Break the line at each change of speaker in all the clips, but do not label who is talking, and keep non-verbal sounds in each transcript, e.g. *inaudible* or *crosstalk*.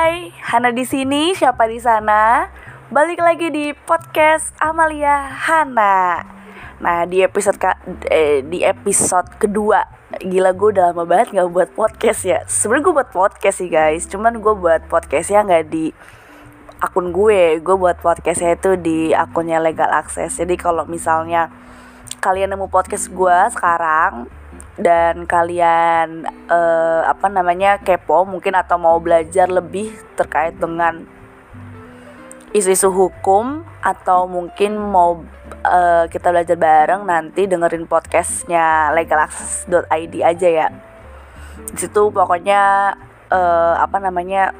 Hai, Hana di sini, siapa di sana? Balik lagi di podcast Amalia Hana. Nah, di episode ka, eh, di episode kedua, gila gue udah lama banget nggak buat podcast ya. Sebenarnya gue buat podcast sih guys, cuman gue buat podcastnya nggak di akun gue. Gue buat podcastnya itu di akunnya Legal Access. Jadi kalau misalnya kalian nemu podcast gue sekarang dan kalian uh, apa namanya kepo mungkin atau mau belajar lebih terkait dengan isu-isu hukum atau mungkin mau uh, kita belajar bareng nanti dengerin podcastnya legalaccess.id aja ya. Di situ pokoknya uh, apa namanya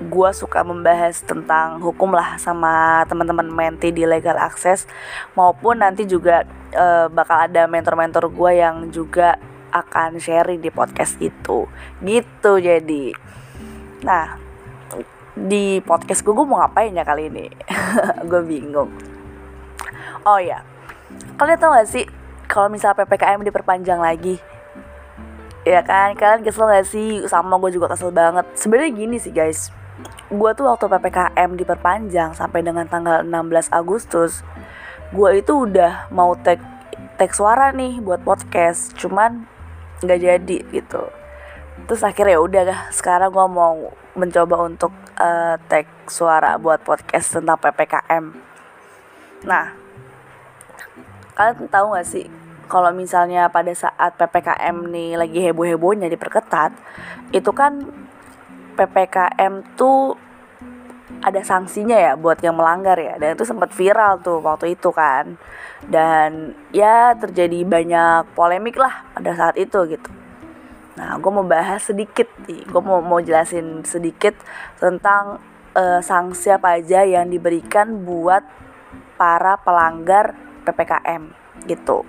gue suka membahas tentang hukum lah sama teman-teman menti di legal access maupun nanti juga uh, bakal ada mentor-mentor gue yang juga akan sharing di podcast itu. Gitu jadi. Nah di podcast gue gue mau ngapain ya kali ini? *laughs* Gue bingung. Oh ya kalian tau gak sih kalau misal ppkm diperpanjang lagi ya kan? Kalian kesel gak sih? Sama gue juga kesel banget. Sebenarnya gini sih guys. Gue tuh waktu PPKM diperpanjang sampai dengan tanggal 16 Agustus gue itu udah mau tag tag suara nih buat podcast. Cuman nggak jadi gitu. Terus akhirnya ya udah sekarang gue mau mencoba untuk uh, tag suara buat podcast tentang ppkm nah kalian tahu gak sih kalau misalnya pada saat ppkm nih lagi heboh hebohnya diperketat itu kan PPKM tuh ada sanksinya ya buat yang melanggar ya. Dan itu sempat viral tuh waktu itu kan. Dan ya terjadi banyak polemik lah pada saat itu gitu. Nah gue mau bahas sedikit nih. Gue mau mau jelasin sedikit tentang uh, sanksi apa aja yang diberikan buat para pelanggar ppkm gitu.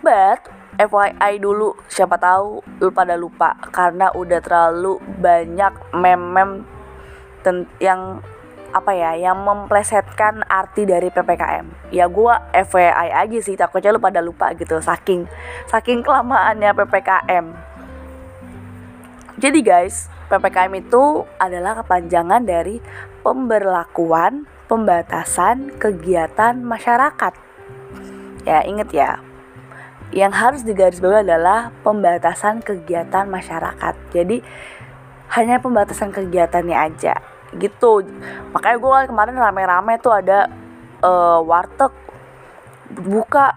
But FYI dulu siapa tahu lu pada lupa karena udah terlalu banyak meme-meme yang apa ya yang memplesetkan arti dari PPKM ya gue FYI aja sih takutnya lu pada lupa gitu saking saking kelamaannya PPKM jadi guys PPKM itu adalah kepanjangan dari pemberlakuan pembatasan kegiatan masyarakat ya inget ya. Yang harus digarisbawahi adalah pembatasan kegiatan masyarakat. Jadi hanya pembatasan kegiatannya aja. Gitu. Makanya gue kemarin rame-rame tuh ada uh, warteg. Buka.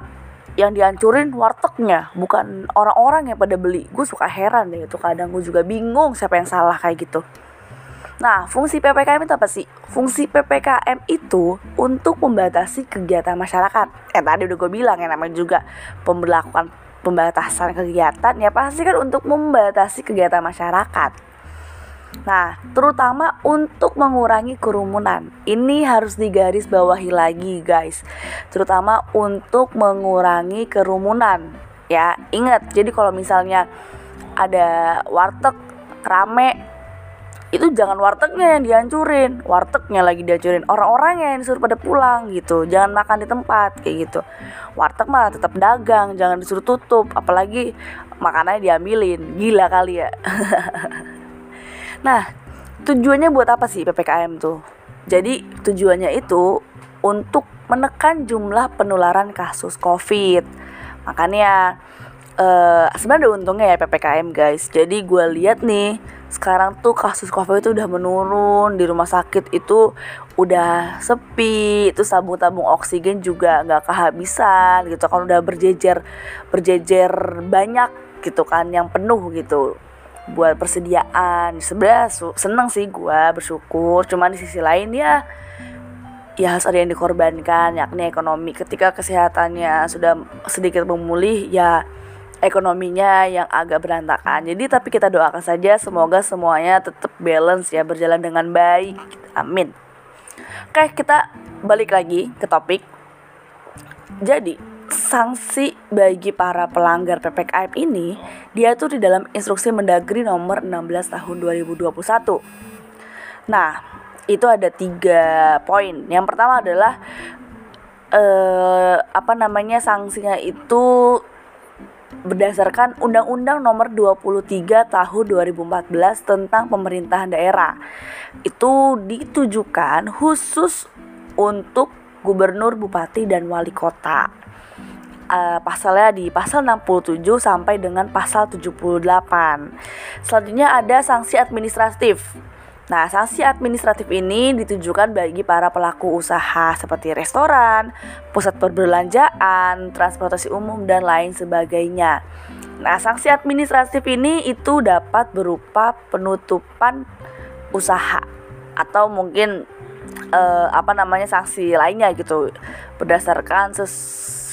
Yang dihancurin wartegnya. Bukan orang-orang yang pada beli. Gue suka heran deh itu. Kadang gue juga bingung siapa yang salah kayak gitu Nah, fungsi PPKM itu apa sih? Fungsi PPKM itu untuk membatasi kegiatan masyarakat. Eh tadi udah gue bilang ya namanya juga pemberlakuan pembatasan kegiatan ya pasti kan untuk membatasi kegiatan masyarakat. Nah, terutama untuk mengurangi kerumunan. Ini harus digaris bawahi lagi, guys. Terutama untuk mengurangi kerumunan. Ya, ingat. Jadi kalau misalnya ada warteg rame itu jangan wartegnya yang dihancurin. Wartegnya lagi dihancurin orang-orangnya yang disuruh pada pulang gitu. Jangan makan di tempat kayak gitu. Warteg mah tetap dagang jangan disuruh tutup. Apalagi makanannya diambilin. Gila kali ya. *laughs* Nah tujuannya buat apa sih ppkm tuh? Jadi tujuannya itu untuk menekan jumlah penularan kasus covid. Makanya uh, sebenarnya ada untungnya ya ppkm guys. Jadi gue lihat nih sekarang tuh kasus covid itu udah menurun di rumah sakit itu udah sepi itu tabung-tabung oksigen juga nggak kehabisan gitu kan. Udah berjejer berjejer banyak gitu kan yang penuh gitu buat persediaan. Sebenarnya seneng sih gue bersyukur. Cuman di sisi lain ya ya harus ada yang dikorbankan yakni ekonomi. Ketika kesehatannya sudah sedikit memulih ya ekonominya yang agak berantakan. Jadi tapi kita doakan saja semoga semuanya tetap balance ya berjalan dengan baik. Amin. Oke, kita balik lagi ke topik. Jadi, sanksi bagi para pelanggar PPKM ini dia tuh di dalam instruksi Mendagri nomor 16 tahun 2021. Nah, itu ada tiga poin. Yang pertama adalah eh, apa namanya sanksinya itu berdasarkan Undang-Undang Nomor 23 Tahun 2014 tentang Pemerintahan Daerah. Itu ditujukan khusus untuk gubernur, bupati dan wali kota. Uh, pasalnya di pasal 67 sampai dengan pasal 78. Selanjutnya ada sanksi administratif. Nah, sanksi administratif ini ditujukan bagi para pelaku usaha seperti restoran, pusat perbelanjaan, transportasi umum, dan lain sebagainya. Nah, sanksi administratif ini itu dapat berupa penutupan usaha atau mungkin eh, apa namanya sanksi lainnya gitu berdasarkan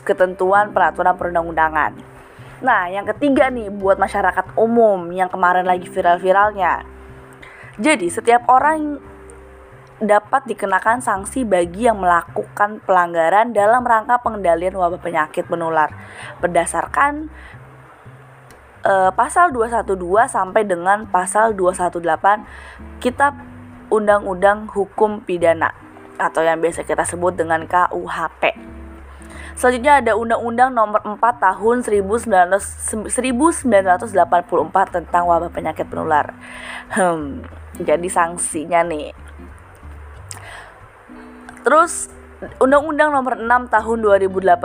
ketentuan peraturan perundang-undangan. Nah, yang ketiga nih buat masyarakat umum yang kemarin lagi viral-viralnya jadi, setiap orang dapat dikenakan sanksi bagi yang melakukan pelanggaran dalam rangka pengendalian wabah penyakit menular berdasarkan uh, pasal 212 sampai dengan pasal 218 Kitab Undang-Undang Hukum Pidana atau yang biasa kita sebut dengan KUHP. Selanjutnya ada Undang-Undang Nomor 4 Tahun 1984 tentang wabah penyakit menular. Hmm, jadi sanksinya nih terus Undang-Undang Nomor 6 Tahun 2018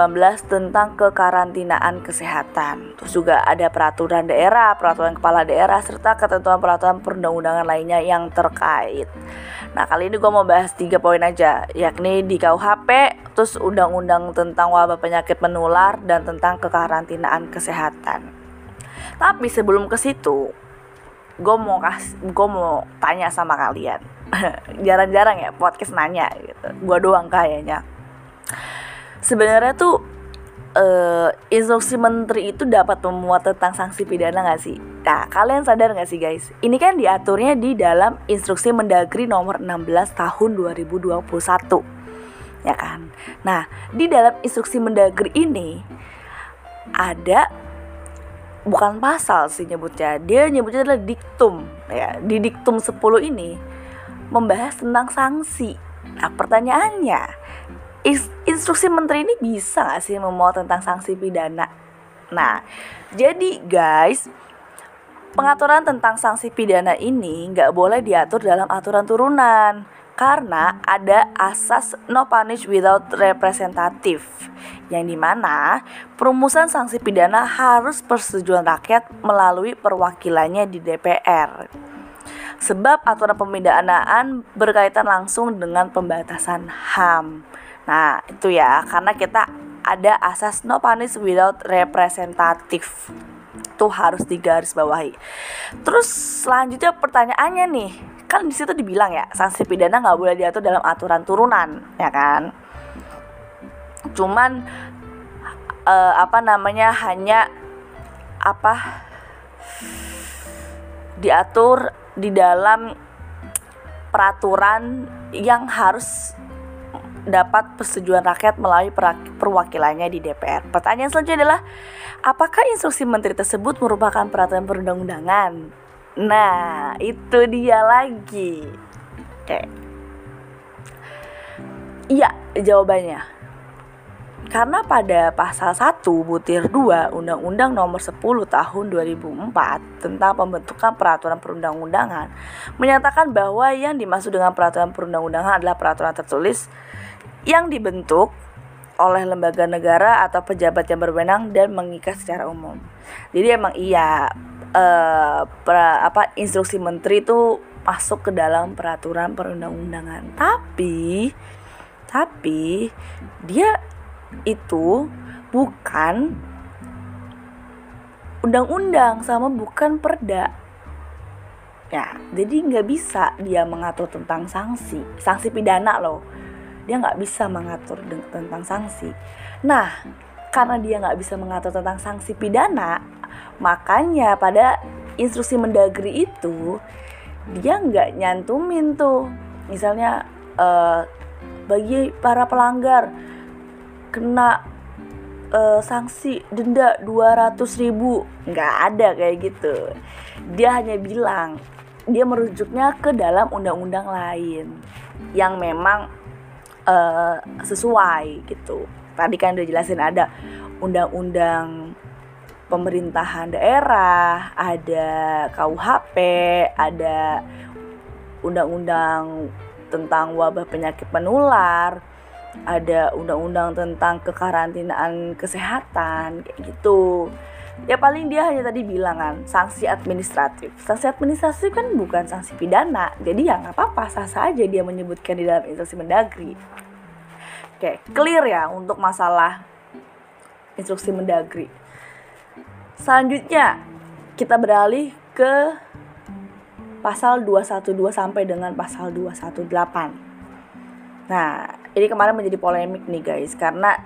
tentang kekarantinaan kesehatan. Terus juga ada peraturan daerah, peraturan kepala daerah serta ketentuan peraturan perundang-undangan lainnya yang terkait. Nah, kali ini gue mau bahas tiga poin aja, yakni di KUHP, terus Undang-Undang tentang wabah penyakit menular dan tentang kekarantinaan kesehatan. Tapi sebelum ke situ, gue mau kas gue mau tanya sama kalian *laughs* jarang-jarang ya podcast nanya gitu gue doang kayaknya sebenarnya tuh uh, instruksi menteri itu dapat memuat tentang sanksi pidana gak sih? Nah, kalian sadar gak sih guys? Ini kan diaturnya di dalam instruksi Mendagri nomor 16 tahun 2021. Ya kan? Nah, di dalam instruksi Mendagri ini ada bukan pasal sih nyebutnya. Dia nyebutnya adalah diktum ya. Di diktum 10 ini membahas tentang sanksi. Nah pertanyaannya instruksi menteri ini bisa gak sih memuat tentang sanksi pidana? Nah jadi guys pengaturan tentang sanksi pidana ini nggak boleh diatur dalam aturan turunan karena ada asas no punish without representative yang di mana perumusan sanksi pidana harus persetujuan rakyat melalui perwakilannya di DPR. Sebab aturan pemindahan berkaitan langsung dengan pembatasan HAM. Nah, itu ya, karena kita ada asas no punish without representative. Itu harus digarisbawahi. Terus selanjutnya pertanyaannya nih, kan di situ dibilang ya sanksi pidana nggak boleh diatur dalam aturan turunan ya kan cuman uh, apa namanya hanya apa diatur di dalam peraturan yang harus dapat persetujuan rakyat melalui perwakilannya di DPR. Pertanyaan selanjutnya adalah apakah instruksi menteri tersebut merupakan peraturan perundang-undangan? Nah, itu dia lagi. Oke. Iya, jawabannya. Karena pada pasal 1 butir 2 Undang-Undang Nomor 10 Tahun 2004 tentang pembentukan peraturan perundang-undangan menyatakan bahwa yang dimaksud dengan peraturan perundang-undangan adalah peraturan tertulis yang dibentuk oleh lembaga negara atau pejabat yang berwenang dan mengikat secara umum. Jadi emang iya uh, pra, apa instruksi menteri itu masuk ke dalam peraturan perundang-undangan. Tapi tapi dia itu bukan undang-undang sama bukan perda. Ya, jadi nggak bisa dia mengatur tentang sanksi, sanksi pidana loh. Dia nggak bisa mengatur tentang sanksi. Nah, karena dia nggak bisa mengatur tentang sanksi pidana, makanya pada instruksi mendagri itu dia nggak nyantumin tuh misalnya uh, bagi para pelanggar kena uh, sanksi denda 200 ribu. Nggak ada kayak gitu. Dia hanya bilang dia merujuknya ke dalam undang-undang lain yang memang uh, sesuai gitu. Tadi kan udah jelasin ada undang-undang pemerintahan daerah, ada KUHP, ada undang-undang tentang wabah penyakit menular, ada undang-undang tentang kekarantinaan kesehatan kayak gitu. Ya paling dia hanya tadi bilang kan sanksi administratif. Sanksi administratif kan bukan sanksi pidana, jadi ya nggak apa-apa sah sah aja dia menyebutkan di dalam instruksi mendagri. Oke, clear ya untuk masalah instruksi mendagri. Selanjutnya kita beralih ke pasal 212 sampai dengan pasal 218. Nah, ini kemarin menjadi polemik nih guys karena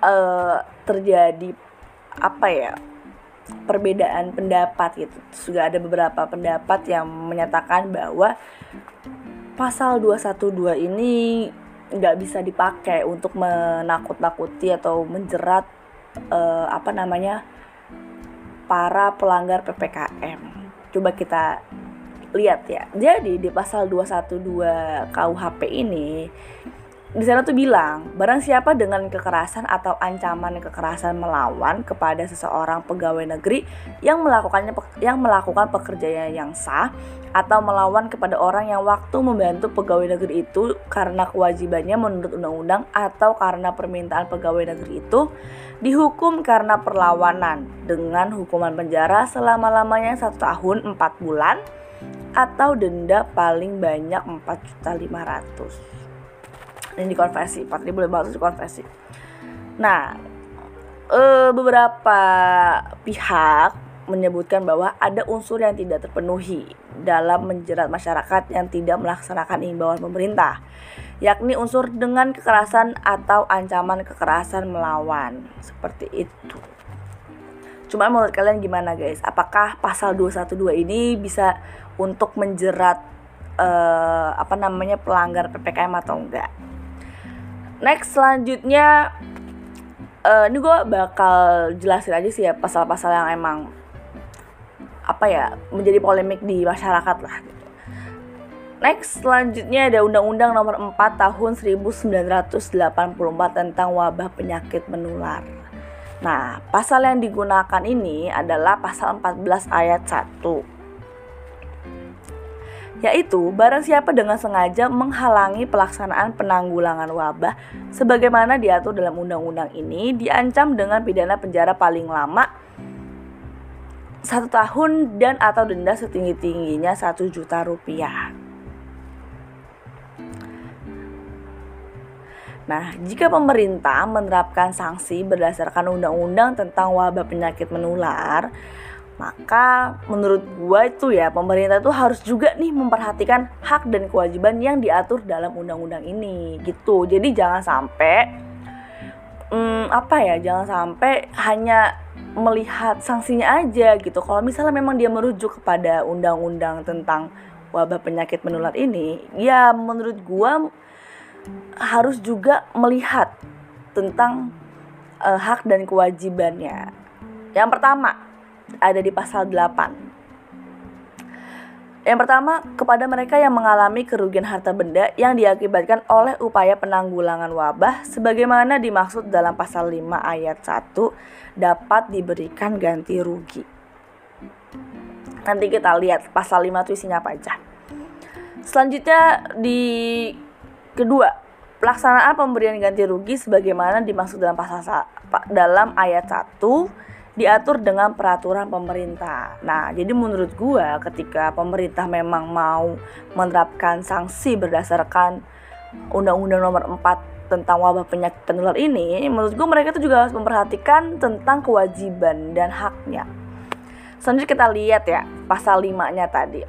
uh, terjadi apa ya? perbedaan pendapat gitu. Sudah ada beberapa pendapat yang menyatakan bahwa pasal 212 ini nggak bisa dipakai untuk menakut-nakuti atau menjerat uh, apa namanya para pelanggar PPKM coba kita lihat ya. Jadi di pasal 212 KUHP ini di sana tuh bilang, barang siapa dengan kekerasan atau ancaman kekerasan melawan kepada seseorang pegawai negeri yang melakukannya yang melakukan pekerjaan yang sah atau melawan kepada orang yang waktu membantu pegawai negeri itu karena kewajibannya menurut undang-undang atau karena permintaan pegawai negeri itu dihukum karena perlawanan dengan hukuman penjara selama-lamanya satu tahun empat bulan atau denda paling banyak 4.500 ini dikonversi 4.500 dikonversi nah e, beberapa pihak menyebutkan bahwa ada unsur yang tidak terpenuhi dalam menjerat masyarakat yang tidak melaksanakan imbauan pemerintah, yakni unsur dengan kekerasan atau ancaman kekerasan melawan. Seperti itu. Cuma menurut kalian gimana guys? Apakah pasal 212 ini bisa untuk menjerat uh, apa namanya pelanggar PPKM atau enggak? next selanjutnya uh, ini gue bakal jelasin aja sih ya pasal-pasal yang emang apa ya menjadi polemik di masyarakat lah Next selanjutnya ada Undang-Undang Nomor 4 Tahun 1984 tentang wabah penyakit menular. Nah, pasal yang digunakan ini adalah pasal 14 ayat 1 yaitu barang siapa dengan sengaja menghalangi pelaksanaan penanggulangan wabah sebagaimana diatur dalam undang-undang ini diancam dengan pidana penjara paling lama satu tahun dan atau denda setinggi-tingginya satu juta rupiah. Nah, jika pemerintah menerapkan sanksi berdasarkan undang-undang tentang wabah penyakit menular, maka menurut gua itu ya pemerintah itu harus juga nih memperhatikan hak dan kewajiban yang diatur dalam undang-undang ini gitu. Jadi jangan sampai hmm, apa ya, jangan sampai hanya melihat sanksinya aja gitu. Kalau misalnya memang dia merujuk kepada undang-undang tentang wabah penyakit menular ini, ya menurut gua harus juga melihat tentang uh, hak dan kewajibannya. Yang pertama, ada di pasal 8. Yang pertama, kepada mereka yang mengalami kerugian harta benda yang diakibatkan oleh upaya penanggulangan wabah sebagaimana dimaksud dalam pasal 5 ayat 1 dapat diberikan ganti rugi. Nanti kita lihat pasal 5 itu isinya apa aja. Selanjutnya di kedua, pelaksanaan pemberian ganti rugi sebagaimana dimaksud dalam pasal dalam ayat 1 diatur dengan peraturan pemerintah. Nah, jadi menurut gua ketika pemerintah memang mau menerapkan sanksi berdasarkan Undang-Undang Nomor 4 tentang wabah penyakit penular ini, menurut gua mereka itu juga harus memperhatikan tentang kewajiban dan haknya. Selanjutnya kita lihat ya pasal 5-nya tadi.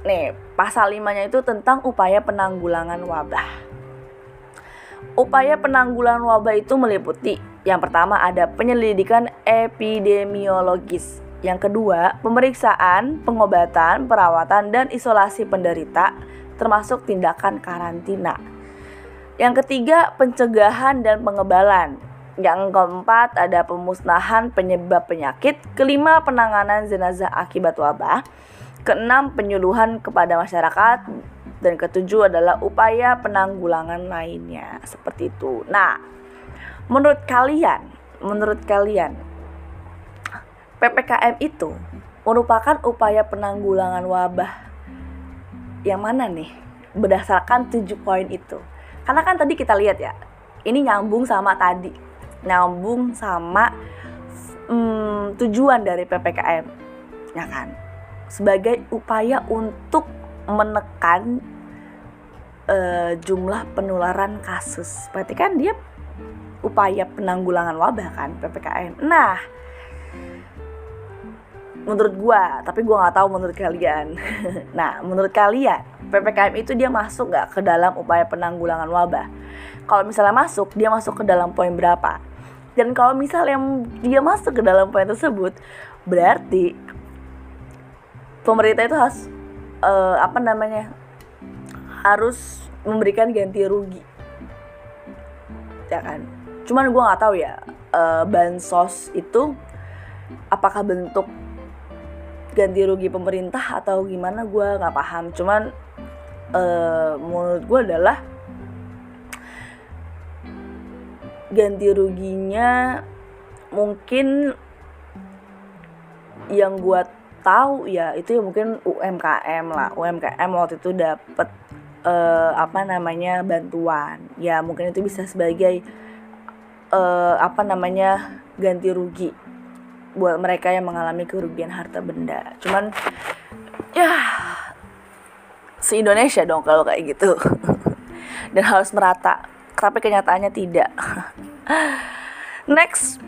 Nih, pasal 5-nya itu tentang upaya penanggulangan wabah. Upaya penanggulangan wabah itu meliputi yang pertama ada penyelidikan epidemiologis. Yang kedua, pemeriksaan, pengobatan, perawatan, dan isolasi penderita, termasuk tindakan karantina. Yang ketiga, pencegahan dan pengebalan. Yang keempat, ada pemusnahan penyebab penyakit. Kelima, penanganan jenazah akibat wabah. Keenam, penyuluhan kepada masyarakat. Dan ketujuh adalah upaya penanggulangan lainnya. Seperti itu. Nah, menurut kalian menurut kalian PPKM itu merupakan upaya penanggulangan wabah yang mana nih berdasarkan tujuh poin itu karena kan tadi kita lihat ya ini nyambung sama tadi nyambung sama hmm, tujuan dari ppkm ya kan sebagai upaya untuk menekan uh, jumlah penularan kasus. Berarti kan dia upaya penanggulangan wabah kan ppkm nah menurut gua tapi gua nggak tahu menurut kalian. *laughs* Nah menurut kalian ppkm itu dia masuk nggak ke dalam upaya penanggulangan wabah? Kalau misalnya masuk dia masuk ke dalam poin berapa? Dan kalau misalnya dia masuk ke dalam poin tersebut berarti pemerintah itu harus uh, apa namanya harus memberikan ganti rugi. Ya kan? Cuman gue nggak tahu ya uh, bansos itu apakah bentuk ganti rugi pemerintah atau gimana gue nggak paham. Cuman uh, menurut gue adalah ganti ruginya mungkin yang gue tahu ya itu ya mungkin UMKM lah. UMKM waktu itu dapat uh, apa namanya bantuan. Ya mungkin itu bisa sebagai uh, apa namanya ganti rugi buat mereka yang mengalami kerugian harta benda. Cuman ya se Indonesia dong kalau kayak gitu. *laughs* Dan harus merata. Tapi kenyataannya tidak. *laughs* Next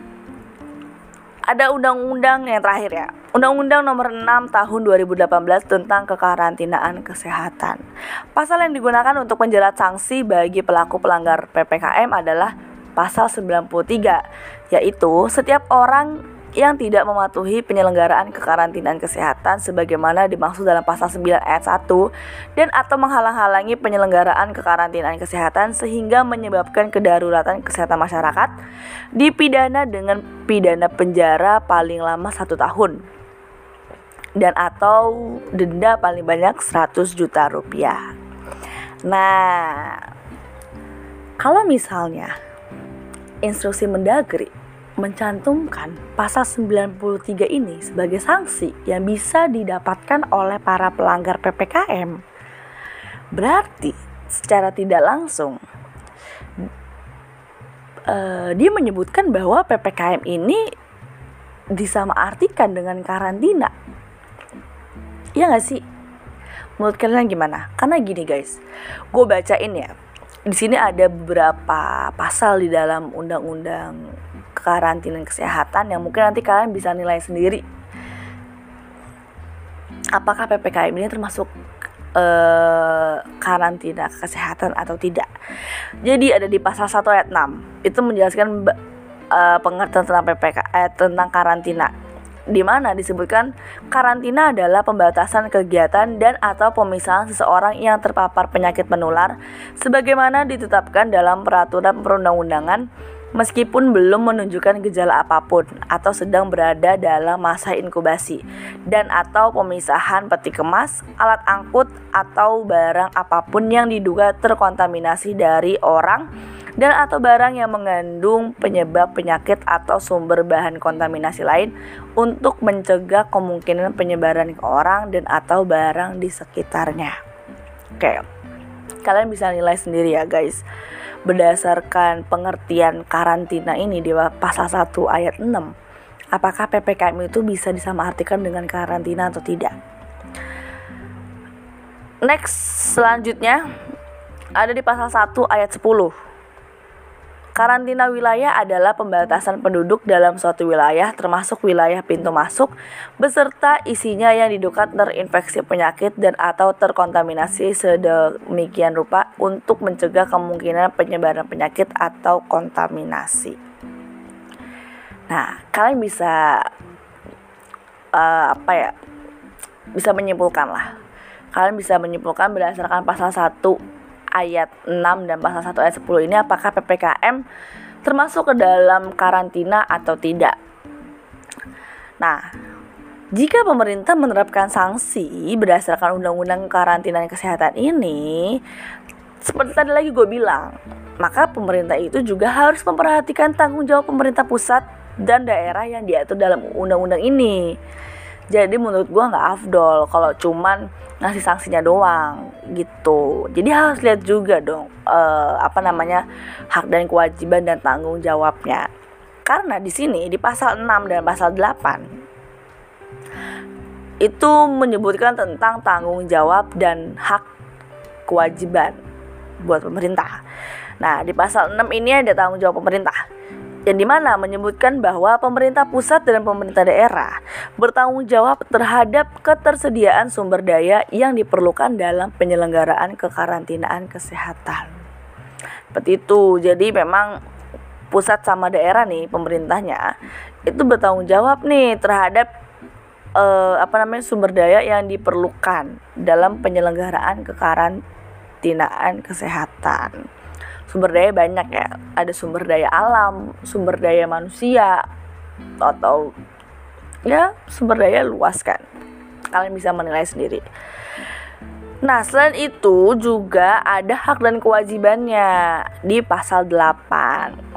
ada undang-undang yang terakhir ya Undang-Undang Nomor 6 Tahun 2018 tentang kekarantinaan kesehatan. Pasal yang digunakan untuk menjerat sanksi bagi pelaku pelanggar PPKM adalah pasal 93, yaitu setiap orang yang tidak mematuhi penyelenggaraan kekarantinaan kesehatan sebagaimana dimaksud dalam pasal 9 ayat 1 dan atau menghalang-halangi penyelenggaraan kekarantinaan kesehatan sehingga menyebabkan kedaruratan kesehatan masyarakat dipidana dengan pidana penjara paling lama satu tahun dan atau denda paling banyak 100 juta rupiah. Nah, kalau misalnya instruksi Mendagri mencantumkan pasal 93 ini sebagai sanksi yang bisa didapatkan oleh para pelanggar PPKM. Berarti secara tidak langsung uh, dia menyebutkan bahwa PPKM ini disamaartikan dengan karantina. Iya gak sih? Menurut kalian gimana? Karena gini guys, gue bacain ya. Di sini ada beberapa pasal di dalam undang-undang kekarantinaan kesehatan yang mungkin nanti kalian bisa nilai sendiri. Apakah ppkm ini termasuk uh, karantina kesehatan atau tidak? Jadi ada di pasal 1 ayat 6 itu menjelaskan uh, pengertian tentang ppk eh, tentang karantina. Di mana disebutkan karantina adalah pembatasan kegiatan dan atau pemisahan seseorang yang terpapar penyakit menular sebagaimana ditetapkan dalam peraturan perundang-undangan meskipun belum menunjukkan gejala apa pun atau sedang berada dalam masa inkubasi dan atau pemisahan peti kemas, alat angkut atau barang apa pun yang diduga terkontaminasi dari orang dan atau barang yang mengandung penyebab penyakit atau sumber bahan kontaminasi lain untuk mencegah kemungkinan penyebaran ke orang dan atau barang di sekitarnya. Oke. Kalian bisa nilai sendiri ya, guys berdasarkan pengertian karantina ini di pasal 1 ayat 6 apakah PPKM itu bisa disamaartikan dengan karantina atau tidak? Next selanjutnya ada di pasal 1 ayat 10 Karantina wilayah adalah pembatasan penduduk dalam suatu wilayah termasuk wilayah pintu masuk beserta isinya yang diduga terinfeksi penyakit dan atau terkontaminasi sedemikian rupa untuk mencegah kemungkinan penyebaran penyakit atau kontaminasi. Nah, kalian bisa uh, apa ya? Bisa menyimpulkan lah. Kalian bisa menyimpulkan berdasarkan pasal 1 ayat 6 dan pasal 1 ayat 10 ini apakah PPKM termasuk ke dalam karantina atau tidak. Nah, jika pemerintah menerapkan sanksi berdasarkan undang-undang karantina kesehatan ini, seperti tadi lagi gue bilang, maka pemerintah itu juga harus memperhatikan tanggung jawab pemerintah pusat dan daerah yang diatur dalam undang-undang ini jadi menurut gue nggak afdol kalau cuman ngasih sanksinya doang gitu. Jadi harus lihat juga dong uh, apa namanya hak dan kewajiban dan tanggung jawabnya. Karena di sini di pasal 6 dan pasal 8 itu menyebutkan tentang tanggung jawab dan hak kewajiban buat pemerintah. Nah, di pasal 6 ini ada tanggung jawab pemerintah yang di mana menyebutkan bahwa pemerintah pusat dan pemerintah daerah bertanggung jawab terhadap ketersediaan sumber daya yang diperlukan dalam penyelenggaraan kekarantinaan kesehatan. Seperti itu. Jadi memang pusat sama daerah nih pemerintahnya itu bertanggung jawab nih terhadap uh, apa namanya sumber daya yang diperlukan dalam penyelenggaraan kekarantinaan kesehatan sumber daya banyak ya. Ada sumber daya alam sumber daya manusia atau ya sumber daya luas kan. Kalian bisa menilai sendiri. Nah, selain itu juga ada hak dan kewajibannya di pasal 8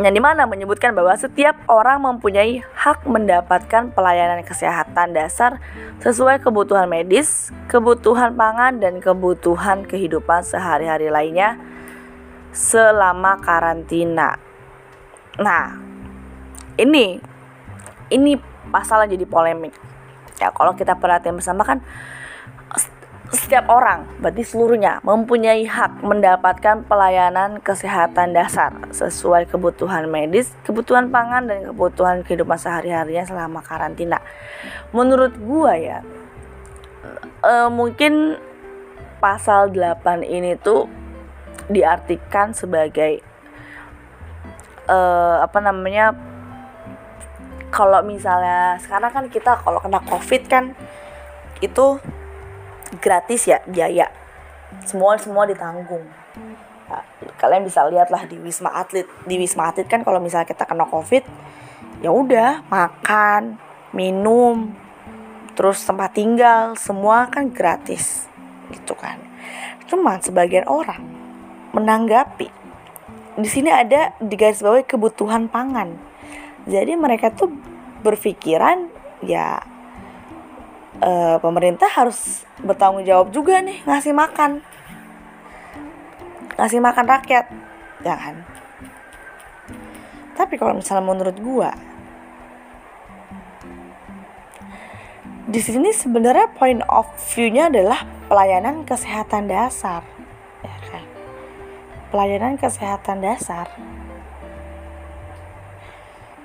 yang di mana menyebutkan bahwa setiap orang mempunyai hak mendapatkan pelayanan kesehatan dasar sesuai kebutuhan medis, kebutuhan pangan, dan kebutuhan kehidupan sehari-hari lainnya selama karantina. Nah, ini ini pasalnya jadi polemik. Ya, kalau kita perhatian bersama kan setiap orang, berarti seluruhnya mempunyai hak mendapatkan pelayanan kesehatan dasar sesuai kebutuhan medis, kebutuhan pangan dan kebutuhan kehidupan sehari-harinya selama karantina. Menurut gua ya, e, mungkin pasal 8 ini tuh diartikan sebagai uh, apa namanya kalau misalnya sekarang kan kita kalau kena covid kan itu gratis ya biaya. Semua semua ditanggung. Nah, kalian bisa lihat lah di wisma atlet di wisma atlet kan kalau misalnya kita kena covid ya udah makan minum terus tempat tinggal semua kan gratis gitu kan. Cuman sebagian orang menanggapi. Di sini ada di garis bawah kebutuhan pangan. Jadi mereka tuh berpikiran ya e, pemerintah harus bertanggung jawab juga nih ngasih makan. Ngasih makan rakyat ya kan? Tapi kalau misalnya menurut gua di sini sebenarnya point of view-nya adalah pelayanan kesehatan dasar pelayanan kesehatan dasar.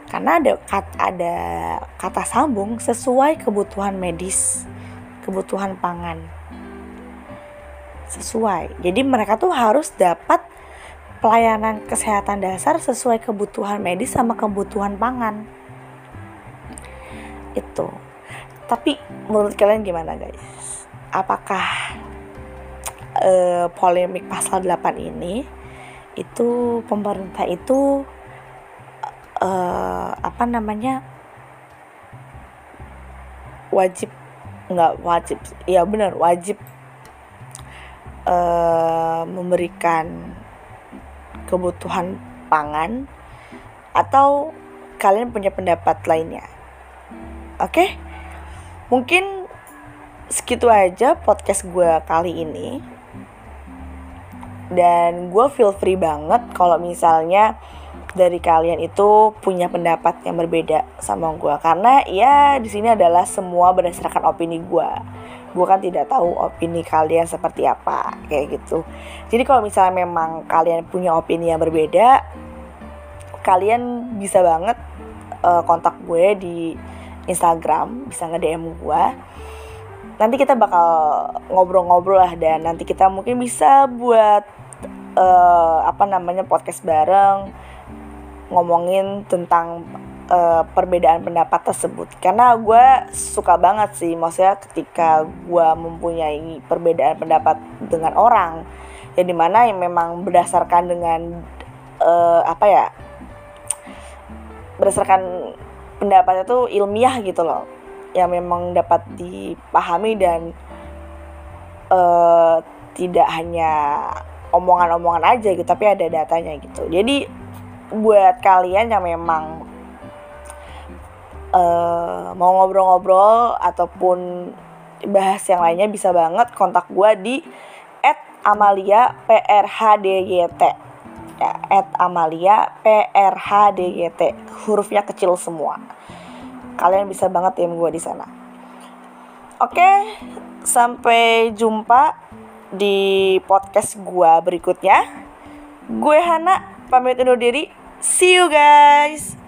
Karena ada kat, ada kata sambung sesuai kebutuhan medis kebutuhan pangan. Sesuai. Jadi mereka tuh harus dapat pelayanan kesehatan dasar sesuai kebutuhan medis sama kebutuhan pangan. Itu. Tapi menurut kalian gimana guys? Apakah uh, polemik pasal 8 ini itu pemerintah itu uh, apa namanya wajib nggak wajib ya benar wajib uh, memberikan kebutuhan pangan atau kalian punya pendapat lainnya oke okay? mungkin segitu aja podcast gue kali ini dan gue feel free banget kalau misalnya dari kalian itu punya pendapat yang berbeda sama gue karena ya di sini adalah semua berdasarkan opini gue gue kan tidak tahu opini kalian seperti apa kayak gitu. Jadi kalau misalnya memang kalian punya opini yang berbeda kalian bisa banget uh, kontak gue di Instagram bisa nge DM gue nanti kita bakal ngobrol-ngobrol lah dan nanti kita mungkin bisa buat uh, apa namanya podcast bareng ngomongin tentang uh, perbedaan pendapat tersebut. Karena gue suka banget sih maksudnya ketika gue mempunyai perbedaan pendapat dengan orang ya di mana yang memang berdasarkan dengan uh, apa ya berdasarkan pendapatnya tuh ilmiah gitu loh yang memang dapat dipahami dan uh, tidak hanya omongan-omongan aja gitu tapi ada datanya gitu. Jadi buat kalian yang memang uh, mau ngobrol-ngobrol ataupun bahas yang lainnya bisa banget kontak gue di Amalia PRHDYT ya, at Amalia PRHDYT hurufnya kecil semua. Kalian bisa banget DM gue di sana. Oke sampai jumpa di podcast gue berikutnya. Gue Hana pamit undur diri. See you guys